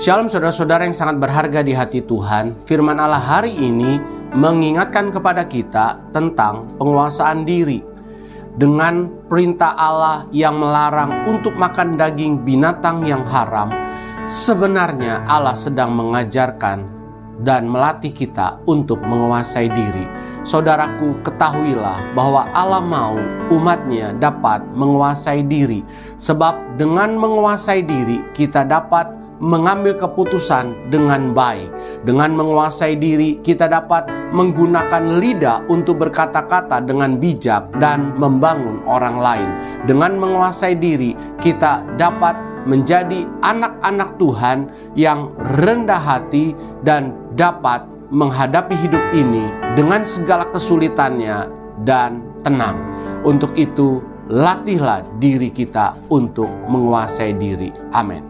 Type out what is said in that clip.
Shalom saudara-saudara yang sangat berharga di hati Tuhan. Firman Allah hari ini mengingatkan kepada kita tentang penguasaan diri. Dengan perintah Allah yang melarang untuk makan daging binatang yang haram, sebenarnya Allah sedang mengajarkan dan melatih kita untuk menguasai diri. Saudaraku, ketahuilah bahwa Allah mau umatnya dapat menguasai diri. Sebab dengan menguasai diri, kita dapat mengambil keputusan dengan baik. Dengan menguasai diri, kita dapat menggunakan lidah untuk berkata-kata dengan bijak dan membangun orang lain. Dengan menguasai diri, kita dapat menjadi anak-anak Tuhan yang rendah hati dan dapat menghadapi hidup ini dengan segala kesulitannya dan tenang. Untuk itu, latihlah diri kita untuk menguasai diri. Amin.